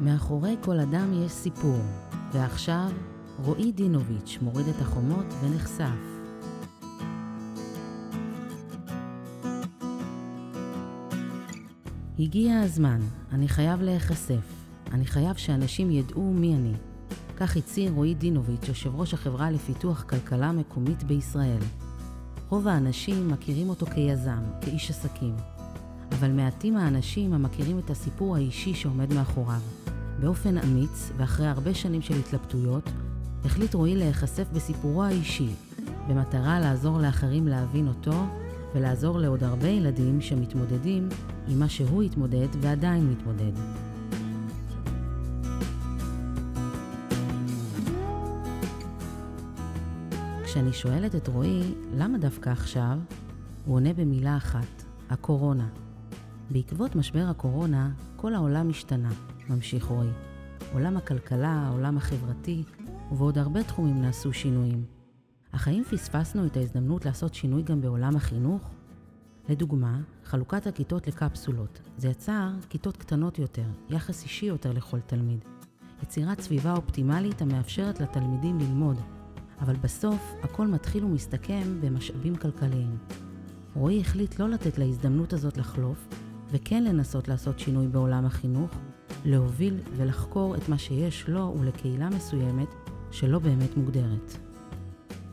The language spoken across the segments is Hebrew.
מאחורי כל אדם יש סיפור, ועכשיו רועי דינוביץ' מוריד את החומות ונחשף. הגיע הזמן, אני חייב להיחשף. אני חייב שאנשים ידעו מי אני. כך הצהיר רועי דינוביץ', יושב ראש החברה לפיתוח כלכלה מקומית בישראל. רוב האנשים מכירים אותו כיזם, כאיש עסקים. אבל מעטים האנשים המכירים את הסיפור האישי שעומד מאחוריו. באופן אמיץ, ואחרי הרבה שנים של התלבטויות, החליט רועי להיחשף בסיפורו האישי, במטרה לעזור לאחרים להבין אותו, ולעזור לעוד הרבה ילדים שמתמודדים עם מה שהוא התמודד ועדיין מתמודד. כשאני שואלת את רועי למה דווקא עכשיו, הוא עונה במילה אחת, הקורונה. בעקבות משבר הקורונה, כל העולם השתנה, ממשיך רועי. עולם הכלכלה, העולם החברתי, ובעוד הרבה תחומים נעשו שינויים. אך האם פספסנו את ההזדמנות לעשות שינוי גם בעולם החינוך? לדוגמה, חלוקת הכיתות לקפסולות. זה יצר כיתות קטנות יותר, יחס אישי יותר לכל תלמיד. יצירת סביבה אופטימלית המאפשרת לתלמידים ללמוד, אבל בסוף הכל מתחיל ומסתכם במשאבים כלכליים. רועי החליט לא לתת להזדמנות הזאת לחלוף, וכן לנסות לעשות שינוי בעולם החינוך, להוביל ולחקור את מה שיש לו ולקהילה מסוימת שלא באמת מוגדרת.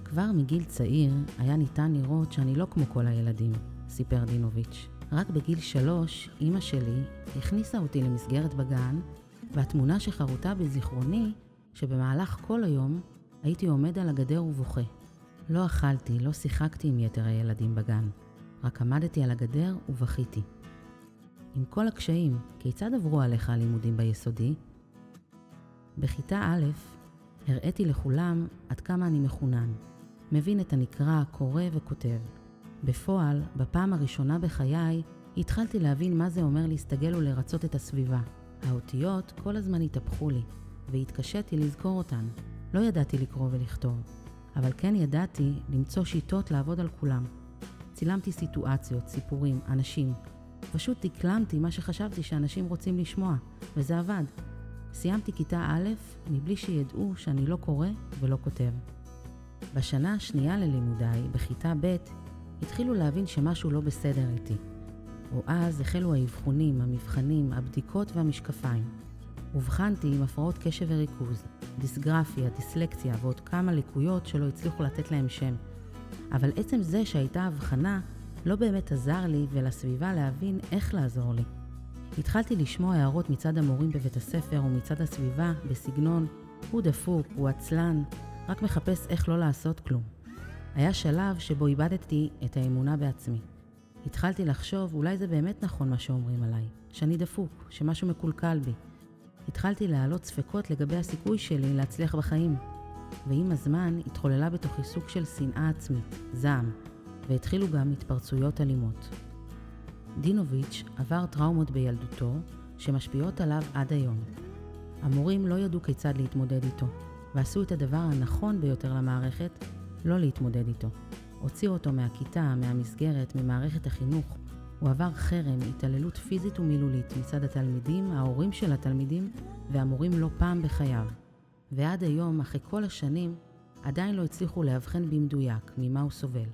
כבר מגיל צעיר היה ניתן לראות שאני לא כמו כל הילדים, סיפר דינוביץ'. רק בגיל שלוש, אימא שלי הכניסה אותי למסגרת בגן, והתמונה שחרוטה בזיכרוני, שבמהלך כל היום הייתי עומד על הגדר ובוכה. לא אכלתי, לא שיחקתי עם יתר הילדים בגן, רק עמדתי על הגדר ובכיתי. עם כל הקשיים, כיצד עברו עליך הלימודים ביסודי? בכיתה א', הראיתי לכולם עד כמה אני מחונן. מבין את הנקרא, קורא וכותב. בפועל, בפעם הראשונה בחיי, התחלתי להבין מה זה אומר להסתגל ולרצות את הסביבה. האותיות כל הזמן התהפכו לי, והתקשיתי לזכור אותן. לא ידעתי לקרוא ולכתוב, אבל כן ידעתי למצוא שיטות לעבוד על כולם. צילמתי סיטואציות, סיפורים, אנשים. פשוט דקלמתי מה שחשבתי שאנשים רוצים לשמוע, וזה עבד. סיימתי כיתה א' מבלי שידעו שאני לא קורא ולא כותב. בשנה השנייה ללימודיי, בכיתה ב', התחילו להבין שמשהו לא בסדר איתי. או אז החלו האבחונים, המבחנים, הבדיקות והמשקפיים. אובחנתי עם הפרעות קשב וריכוז, דיסגרפיה, דיסלקציה ועוד כמה לקויות שלא הצליחו לתת להם שם. אבל עצם זה שהייתה הבחנה לא באמת עזר לי ולסביבה להבין איך לעזור לי. התחלתי לשמוע הערות מצד המורים בבית הספר ומצד הסביבה בסגנון הוא דפוק, הוא עצלן, רק מחפש איך לא לעשות כלום. היה שלב שבו איבדתי את האמונה בעצמי. התחלתי לחשוב אולי זה באמת נכון מה שאומרים עליי, שאני דפוק, שמשהו מקולקל בי, התחלתי להעלות ספקות לגבי הסיכוי שלי להצליח בחיים. ועם הזמן התחוללה בתוכי סוג של שנאה עצמית, זעם, והתחילו גם התפרצויות אלימות. דינוביץ' עבר טראומות בילדותו, שמשפיעות עליו עד היום. המורים לא ידעו כיצד להתמודד איתו, ועשו את הדבר הנכון ביותר למערכת, לא להתמודד איתו. הוציאו אותו מהכיתה, מהמסגרת, ממערכת החינוך, הוא עבר חרם, התעללות פיזית ומילולית מצד התלמידים, ההורים של התלמידים והמורים לא פעם בחייו. ועד היום, אחרי כל השנים, עדיין לא הצליחו לאבחן במדויק ממה הוא סובל.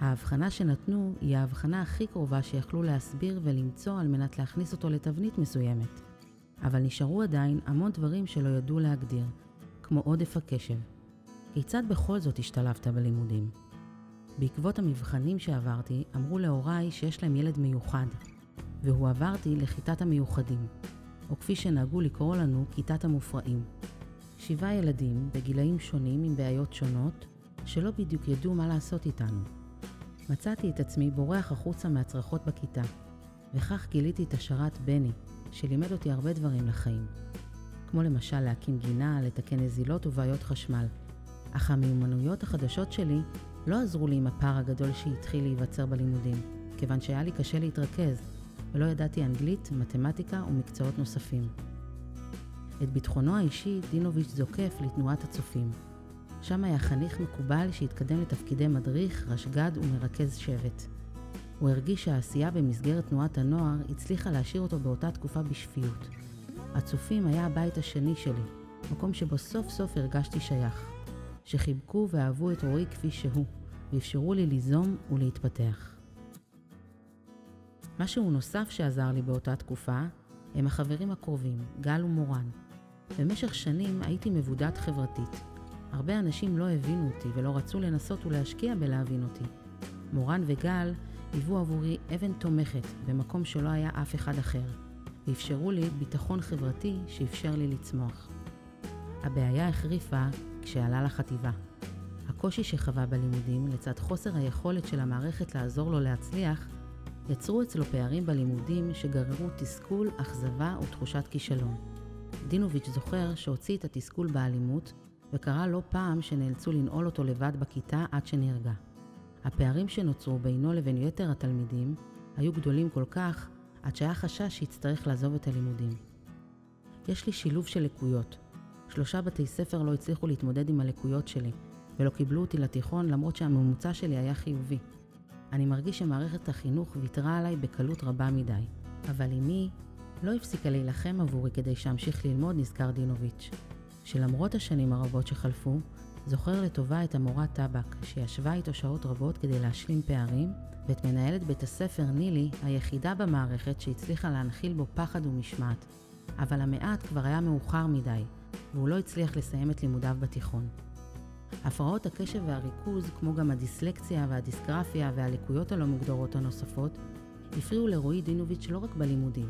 ההבחנה שנתנו היא ההבחנה הכי קרובה שיכלו להסביר ולמצוא על מנת להכניס אותו לתבנית מסוימת. אבל נשארו עדיין המון דברים שלא ידעו להגדיר, כמו עודף הקשב. כיצד בכל זאת השתלבת בלימודים? בעקבות המבחנים שעברתי, אמרו להוריי שיש להם ילד מיוחד, והועברתי לכיתת המיוחדים, או כפי שנהגו לקרוא לנו, כיתת המופרעים. שבעה ילדים, בגילאים שונים עם בעיות שונות, שלא בדיוק ידעו מה לעשות איתנו. מצאתי את עצמי בורח החוצה מהצרחות בכיתה, וכך גיליתי את השרת בני, שלימד אותי הרבה דברים לחיים. כמו למשל להקים גינה, לתקן נזילות ובעיות חשמל. אך המיומנויות החדשות שלי לא עזרו לי עם הפער הגדול שהתחיל להיווצר בלימודים, כיוון שהיה לי קשה להתרכז, ולא ידעתי אנגלית, מתמטיקה ומקצועות נוספים. את ביטחונו האישי דינוביץ' זוקף לתנועת הצופים. שם היה חניך מקובל שהתקדם לתפקידי מדריך, רשג"ד ומרכז שבט. הוא הרגיש שהעשייה במסגרת תנועת הנוער הצליחה להשאיר אותו באותה תקופה בשפיות. הצופים היה הבית השני שלי, מקום שבו סוף סוף הרגשתי שייך. שחיבקו ואהבו את רועי כפי שהוא, ואפשרו לי ליזום ולהתפתח. משהו נוסף שעזר לי באותה תקופה הם החברים הקרובים, גל ומורן. במשך שנים הייתי מבודד חברתית. הרבה אנשים לא הבינו אותי ולא רצו לנסות ולהשקיע בלהבין אותי. מורן וגל היוו עבורי אבן תומכת במקום שלא היה אף אחד אחר, ואפשרו לי ביטחון חברתי שאפשר לי לצמוח. הבעיה החריפה כשעלה לחטיבה. הקושי שחווה בלימודים, לצד חוסר היכולת של המערכת לעזור לו להצליח, יצרו אצלו פערים בלימודים שגררו תסכול, אכזבה ותחושת כישלון. דינוביץ' זוכר שהוציא את התסכול באלימות, וקרה לא פעם שנאלצו לנעול אותו לבד בכיתה עד שנרגע. הפערים שנוצרו בינו לבין יתר התלמידים היו גדולים כל כך, עד שהיה חשש שיצטרך לעזוב את הלימודים. יש לי שילוב של לקויות. שלושה בתי ספר לא הצליחו להתמודד עם הלקויות שלי, ולא קיבלו אותי לתיכון למרות שהממוצע שלי היה חיובי. אני מרגיש שמערכת החינוך ויתרה עליי בקלות רבה מדי. אבל אמי לא הפסיקה להילחם עבורי כדי שאמשיך ללמוד, נזכר דינוביץ', שלמרות השנים הרבות שחלפו, זוכר לטובה את המורה טבק, שישבה איתו שעות רבות כדי להשלים פערים, ואת מנהלת בית הספר נילי, היחידה במערכת שהצליחה להנחיל בו פחד ומשמעת. אבל המעט כבר היה מאוחר מדי, והוא לא הצליח לסיים את לימודיו בתיכון. הפרעות הקשב והריכוז, כמו גם הדיסלקציה והדיסגרפיה והלקויות הלא מוגדרות הנוספות, הפריעו לרועי דינוביץ' לא רק בלימודים,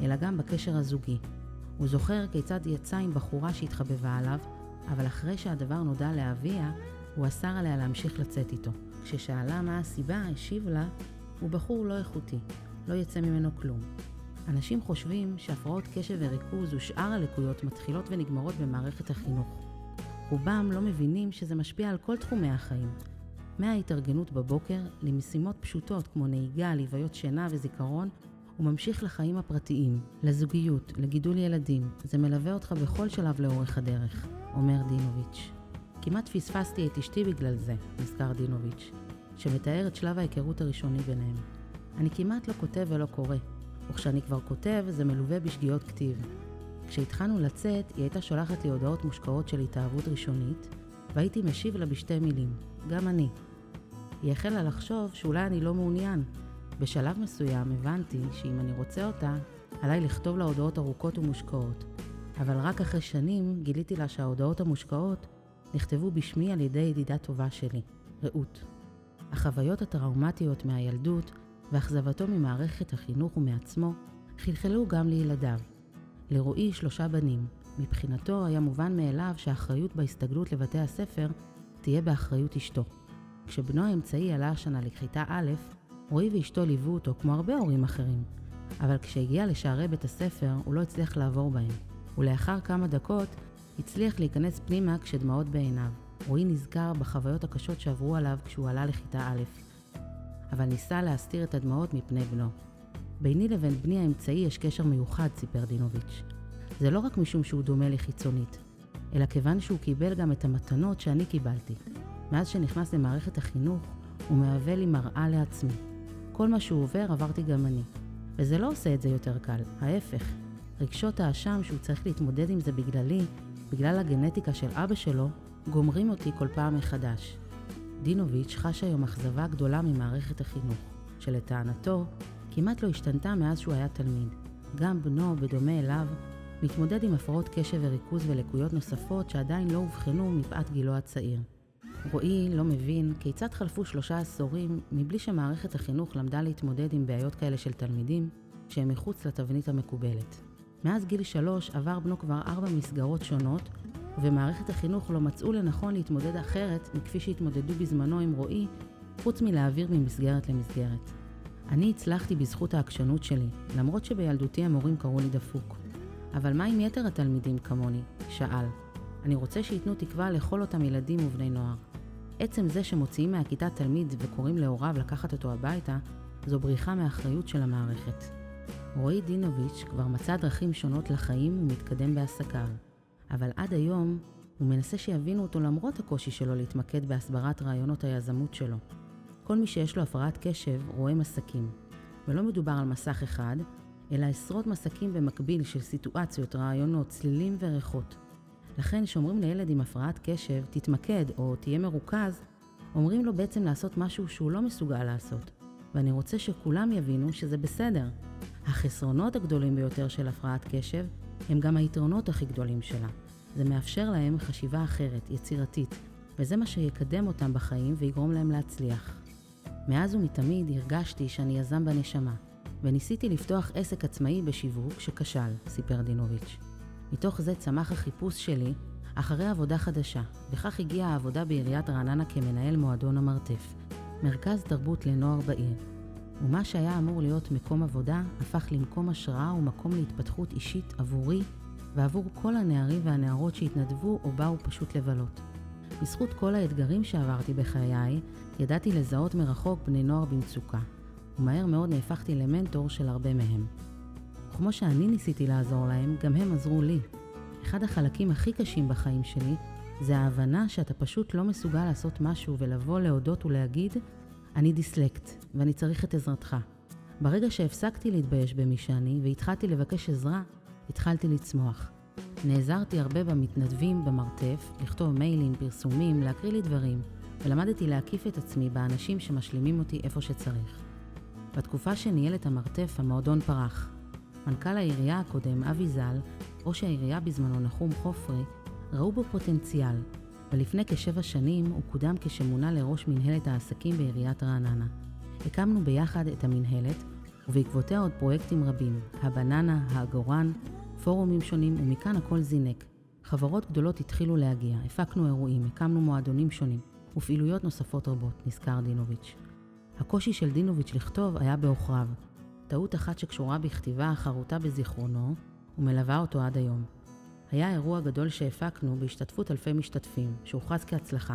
אלא גם בקשר הזוגי. הוא זוכר כיצד יצא עם בחורה שהתחבבה עליו, אבל אחרי שהדבר נודע לאביה, הוא אסר עליה להמשיך לצאת איתו. כששאלה מה הסיבה, השיב לה, הוא בחור לא איכותי, לא יצא ממנו כלום. אנשים חושבים שהפרעות קשב וריכוז ושאר הלקויות מתחילות ונגמרות במערכת החינוך. רובם לא מבינים שזה משפיע על כל תחומי החיים. מההתארגנות בבוקר למשימות פשוטות כמו נהיגה, לוויות שינה וזיכרון, הוא ממשיך לחיים הפרטיים, לזוגיות, לגידול ילדים. זה מלווה אותך בכל שלב לאורך הדרך, אומר דינוביץ'. כמעט פספסתי את אשתי בגלל זה, נזכר דינוביץ', שמתאר את שלב ההיכרות הראשוני ביניהם. אני כמעט לא כותב ולא קורא, וכשאני כבר כותב זה מלווה בשגיאות כתיב. כשהתחלנו לצאת, היא הייתה שולחת לי הודעות מושקעות של התאהבות ראשונית, והייתי משיב לה בשתי מילים, גם אני. היא החלה לחשוב שאולי אני לא מעוניין. בשלב מסוים הבנתי שאם אני רוצה אותה, עליי לכתוב לה הודעות ארוכות ומושקעות. אבל רק אחרי שנים גיליתי לה שההודעות המושקעות נכתבו בשמי על ידי ידידה טובה שלי, רעות. החוויות הטראומטיות מהילדות ואכזבתו ממערכת החינוך ומעצמו חלחלו גם לילדיו. לרועי שלושה בנים. מבחינתו היה מובן מאליו שהאחריות בהסתגלות לבתי הספר תהיה באחריות אשתו. כשבנו האמצעי עלה השנה לכיתה א', רועי ואשתו ליוו אותו כמו הרבה הורים אחרים. אבל כשהגיע לשערי בית הספר, הוא לא הצליח לעבור בהם. ולאחר כמה דקות, הצליח להיכנס פנימה כשדמעות בעיניו. רועי נזכר בחוויות הקשות שעברו עליו כשהוא עלה לכיתה א', אבל ניסה להסתיר את הדמעות מפני בנו. ביני לבין בני האמצעי יש קשר מיוחד, סיפר דינוביץ'. זה לא רק משום שהוא דומה לי חיצונית, אלא כיוון שהוא קיבל גם את המתנות שאני קיבלתי. מאז שנכנס למערכת החינוך, הוא מהווה לי מראה לעצמי. כל מה שהוא עובר עברתי גם אני. וזה לא עושה את זה יותר קל, ההפך. רגשות האשם שהוא צריך להתמודד עם זה בגללי, בגלל הגנטיקה של אבא שלו, גומרים אותי כל פעם מחדש. דינוביץ' חש היום אכזבה גדולה ממערכת החינוך, שלטענתו כמעט לא השתנתה מאז שהוא היה תלמיד. גם בנו, בדומה אליו, מתמודד עם הפרעות קשב וריכוז ולקויות נוספות שעדיין לא אובחנו מפאת גילו הצעיר. רועי לא מבין כיצד חלפו שלושה עשורים מבלי שמערכת החינוך למדה להתמודד עם בעיות כאלה של תלמידים שהם מחוץ לתבנית המקובלת. מאז גיל שלוש עבר בנו כבר ארבע מסגרות שונות, ובמערכת החינוך לא מצאו לנכון להתמודד אחרת מכפי שהתמודדו בזמנו עם רועי, חוץ מלהעביר ממסגרת למסגרת. אני הצלחתי בזכות העקשנות שלי, למרות שבילדותי המורים קראו לי דפוק. אבל מה עם יתר התלמידים כמוני? שאל. אני רוצה שייתנו תקווה לכל אותם ילדים ובני נוער. עצם זה שמוציאים מהכיתה תלמיד וקוראים להוריו לקחת אותו הביתה, זו בריחה מאחריות של המערכת. רועי דינוביץ' כבר מצא דרכים שונות לחיים ומתקדם בעסקיו. אבל עד היום הוא מנסה שיבינו אותו למרות הקושי שלו להתמקד בהסברת רעיונות היזמות שלו. כל מי שיש לו הפרעת קשב רואה מסכים, ולא מדובר על מסך אחד, אלא עשרות מסקים במקביל של סיטואציות, רעיונות, צלילים וריחות. לכן כשאומרים לילד עם הפרעת קשב, תתמקד או תהיה מרוכז, אומרים לו בעצם לעשות משהו שהוא לא מסוגל לעשות. ואני רוצה שכולם יבינו שזה בסדר. החסרונות הגדולים ביותר של הפרעת קשב הם גם היתרונות הכי גדולים שלה. זה מאפשר להם חשיבה אחרת, יצירתית, וזה מה שיקדם אותם בחיים ויגרום להם להצליח. מאז ומתמיד הרגשתי שאני יזם בנשמה, וניסיתי לפתוח עסק עצמאי בשיווק שכשל, סיפר דינוביץ'. מתוך זה צמח החיפוש שלי אחרי עבודה חדשה, וכך הגיעה העבודה בעיריית רעננה כמנהל מועדון המרתף, מרכז תרבות לנוער בעיר. ומה שהיה אמור להיות מקום עבודה, הפך למקום השראה ומקום להתפתחות אישית עבורי ועבור כל הנערים והנערות שהתנדבו או באו פשוט לבלות. בזכות כל האתגרים שעברתי בחיי, ידעתי לזהות מרחוק בני נוער במצוקה, ומהר מאוד נהפכתי למנטור של הרבה מהם. כמו שאני ניסיתי לעזור להם, גם הם עזרו לי. אחד החלקים הכי קשים בחיים שלי זה ההבנה שאתה פשוט לא מסוגל לעשות משהו ולבוא להודות ולהגיד, אני דיסלקט ואני צריך את עזרתך. ברגע שהפסקתי להתבייש במי שאני והתחלתי לבקש עזרה, התחלתי לצמוח. נעזרתי הרבה במתנדבים במרתף, לכתוב מיילים, פרסומים, להקריא לי דברים, ולמדתי להקיף את עצמי באנשים שמשלימים אותי איפה שצריך. בתקופה שניהל את המרתף, המועדון פרח. מנכ"ל העירייה הקודם, אבי ז"ל, ראש העירייה בזמנו, נחום חופרי, ראו בו פוטנציאל, ולפני כשבע שנים הוא קודם כשמונה לראש מנהלת העסקים בעיריית רעננה. הקמנו ביחד את המנהלת, ובעקבותיה עוד פרויקטים רבים, הבננה, האגורן, פורומים שונים, ומכאן הכל זינק. חברות גדולות התחילו להגיע, הפקנו אירועים, הקמנו מועדונים שונים, ופעילויות נוספות רבות, נזכר דינוביץ'. הקושי של דינוביץ' לכתוב היה בעוכריו. טעות אחת שקשורה בכתיבה חרוטה בזיכרונו, ומלווה אותו עד היום. היה אירוע גדול שהפקנו בהשתתפות אלפי משתתפים, שהוכרז כהצלחה.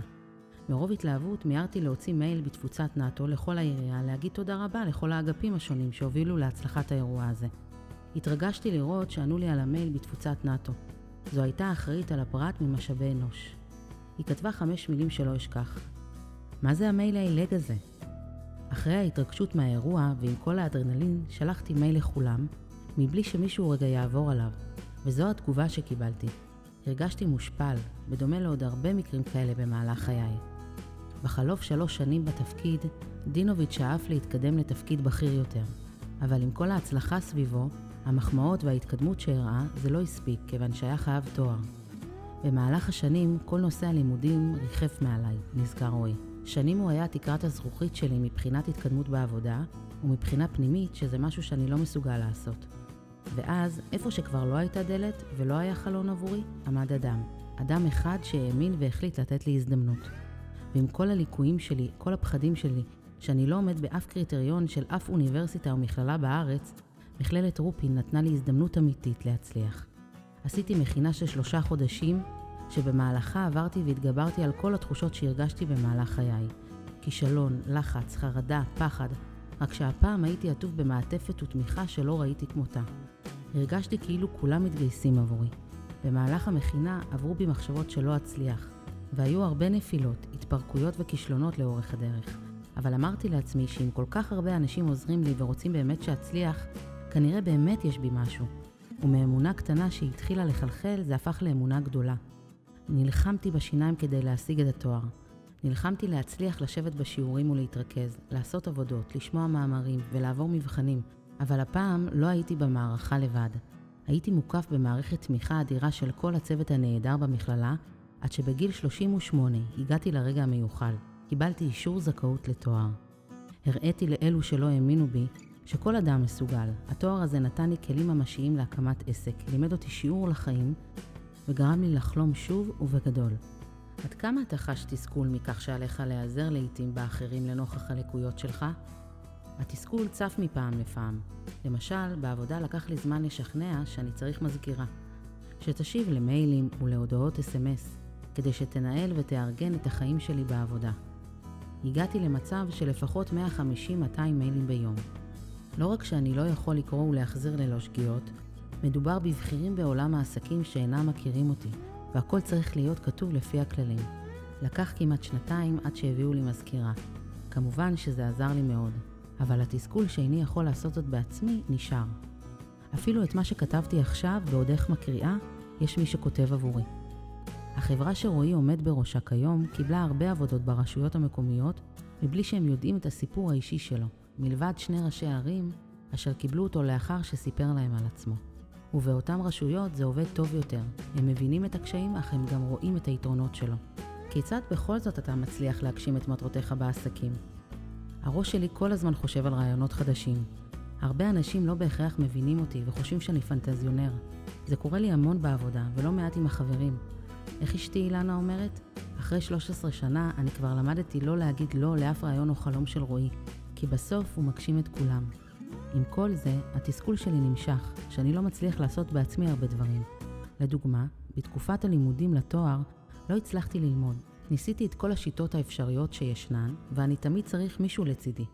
מרוב התלהבות מיהרתי להוציא מייל בתפוצת נאט"ו לכל העירייה להגיד תודה רבה לכל האגפים השונים שהובילו להצלחת האירוע הזה. התרגשתי לראות שענו לי על המייל בתפוצת נאט"ו. זו הייתה אחראית על הפרט ממשאבי אנוש. היא כתבה חמש מילים שלא אשכח. מה זה המייל העילג הזה? אחרי ההתרגשות מהאירוע ועם כל האדרנלין, שלחתי מייל לכולם, מבלי שמישהו רגע יעבור עליו, וזו התגובה שקיבלתי. הרגשתי מושפל, בדומה לעוד הרבה מקרים כאלה במהלך חיי. בחלוף שלוש שנים בתפקיד, דינוביץ' שאף להתקדם לתפקיד בכיר יותר, אבל עם כל ההצלחה סביבו, המחמאות וההתקדמות שהראה, זה לא הספיק, כיוון שהיה חייב תואר. במהלך השנים, כל נושא הלימודים ריחף מעליי, נזכר רועי. שנים הוא היה תקרת הזכוכית שלי מבחינת התקדמות בעבודה, ומבחינה פנימית שזה משהו שאני לא מסוגל לעשות. ואז, איפה שכבר לא הייתה דלת ולא היה חלון עבורי, עמד אדם. אדם אחד שהאמין והחליט לתת לי הזדמנות. ועם כל הליקויים שלי, כל הפחדים שלי, שאני לא עומד באף קריטריון של אף אוניברסיטה או מכללה בארץ, מכללת רופין נתנה לי הזדמנות אמיתית להצליח. עשיתי מכינה של שלושה חודשים, שבמהלכה עברתי והתגברתי על כל התחושות שהרגשתי במהלך חיי. כישלון, לחץ, חרדה, פחד, רק שהפעם הייתי עטוף במעטפת ותמיכה שלא ראיתי כמותה. הרגשתי כאילו כולם מתגייסים עבורי. במהלך המכינה עברו בי מחשבות שלא אצליח, והיו הרבה נפילות, התפרקויות וכישלונות לאורך הדרך. אבל אמרתי לעצמי שאם כל כך הרבה אנשים עוזרים לי ורוצים באמת שאצליח, כנראה באמת יש בי משהו. ומאמונה קטנה שהתחילה לחלחל, זה הפך לאמונה גדולה. נלחמתי בשיניים כדי להשיג את התואר. נלחמתי להצליח לשבת בשיעורים ולהתרכז, לעשות עבודות, לשמוע מאמרים ולעבור מבחנים, אבל הפעם לא הייתי במערכה לבד. הייתי מוקף במערכת תמיכה אדירה של כל הצוות הנהדר במכללה, עד שבגיל 38 הגעתי לרגע המיוחל. קיבלתי אישור זכאות לתואר. הראיתי לאלו שלא האמינו בי שכל אדם מסוגל. התואר הזה נתן לי כלים ממשיים להקמת עסק, לימד אותי שיעור לחיים וגרם לי לחלום שוב ובגדול. עד כמה אתה חש תסכול מכך שעליך להיעזר לעיתים באחרים לנוכח הלקויות שלך? התסכול צף מפעם לפעם. למשל, בעבודה לקח לי זמן לשכנע שאני צריך מזכירה. שתשיב למיילים ולהודעות אס.אם.אס, כדי שתנהל ותארגן את החיים שלי בעבודה. הגעתי למצב של לפחות 150-200 מיילים ביום. לא רק שאני לא יכול לקרוא ולהחזיר ללא שגיאות, מדובר בבכירים בעולם העסקים שאינם מכירים אותי, והכל צריך להיות כתוב לפי הכללים. לקח כמעט שנתיים עד שהביאו לי מזכירה. כמובן שזה עזר לי מאוד, אבל התסכול שאיני יכול לעשות זאת בעצמי נשאר. אפילו את מה שכתבתי עכשיו, בעוד איך מקריאה, יש מי שכותב עבורי. החברה שרועי עומד בראשה כיום קיבלה הרבה עבודות ברשויות המקומיות, מבלי שהם יודעים את הסיפור האישי שלו, מלבד שני ראשי ערים אשר קיבלו אותו לאחר שסיפר להם על עצמו. ובאותן רשויות זה עובד טוב יותר. הם מבינים את הקשיים, אך הם גם רואים את היתרונות שלו. כיצד בכל זאת אתה מצליח להגשים את מטרותיך בעסקים? הראש שלי כל הזמן חושב על רעיונות חדשים. הרבה אנשים לא בהכרח מבינים אותי וחושבים שאני פנטזיונר. זה קורה לי המון בעבודה, ולא מעט עם החברים. איך אשתי אילנה אומרת? אחרי 13 שנה אני כבר למדתי לא להגיד לא לאף רעיון או חלום של רועי, כי בסוף הוא מגשים את כולם. עם כל זה, התסכול שלי נמשך, שאני לא מצליח לעשות בעצמי הרבה דברים. לדוגמה, בתקופת הלימודים לתואר לא הצלחתי ללמוד. ניסיתי את כל השיטות האפשריות שישנן, ואני תמיד צריך מישהו לצידי.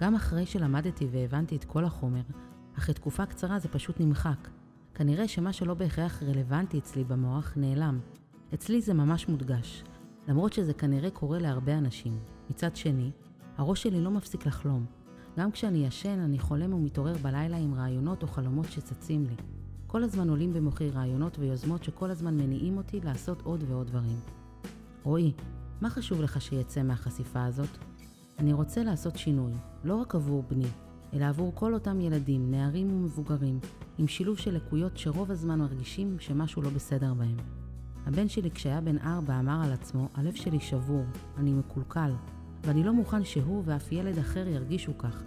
גם אחרי שלמדתי והבנתי את כל החומר, אחרי תקופה קצרה זה פשוט נמחק. כנראה שמה שלא בהכרח רלוונטי אצלי במוח נעלם. אצלי זה ממש מודגש, למרות שזה כנראה קורה להרבה אנשים. מצד שני, הראש שלי לא מפסיק לחלום. גם כשאני ישן, אני חולם ומתעורר בלילה עם רעיונות או חלומות שצצים לי. כל הזמן עולים במוחי רעיונות ויוזמות שכל הזמן מניעים אותי לעשות עוד ועוד דברים. רועי, מה חשוב לך שיצא מהחשיפה הזאת? אני רוצה לעשות שינוי, לא רק עבור בני, אלא עבור כל אותם ילדים, נערים ומבוגרים, עם שילוב של לקויות שרוב הזמן מרגישים שמשהו לא בסדר בהם. הבן שלי כשהיה בן ארבע אמר על עצמו, הלב שלי שבור, אני מקולקל, ואני לא מוכן שהוא ואף ילד אחר ירגישו כך.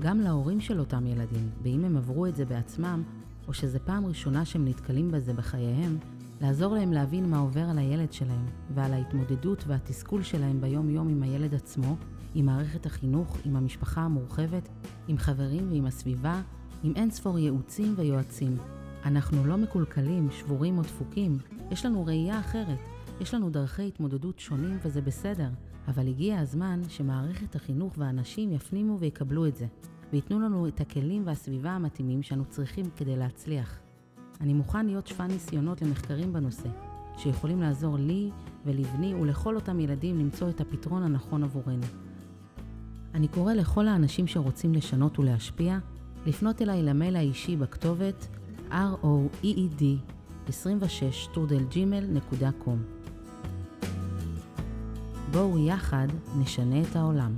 גם להורים של אותם ילדים, ואם הם עברו את זה בעצמם, או שזו פעם ראשונה שהם נתקלים בזה בחייהם, לעזור להם להבין מה עובר על הילד שלהם, ועל ההתמודדות והתסכול שלהם ביום-יום עם הילד עצמו, עם מערכת החינוך, עם המשפחה המורחבת, עם חברים ועם הסביבה, עם אין ספור ייעוצים ויועצים. אנחנו לא מקולקלים, שבורים או דפוקים, יש לנו ראייה אחרת, יש לנו דרכי התמודדות שונים וזה בסדר, אבל הגיע הזמן שמערכת החינוך והאנשים יפנימו ויקבלו את זה, וייתנו לנו את הכלים והסביבה המתאימים שאנו צריכים כדי להצליח. אני מוכן להיות שפן ניסיונות למחקרים בנושא, שיכולים לעזור לי ולבני ולכל אותם ילדים למצוא את הפתרון הנכון עבורנו. אני קורא לכל האנשים שרוצים לשנות ולהשפיע, לפנות אליי למייל האישי בכתובת roeed 26 שטרודל Gmail.com בואו יחד נשנה את העולם.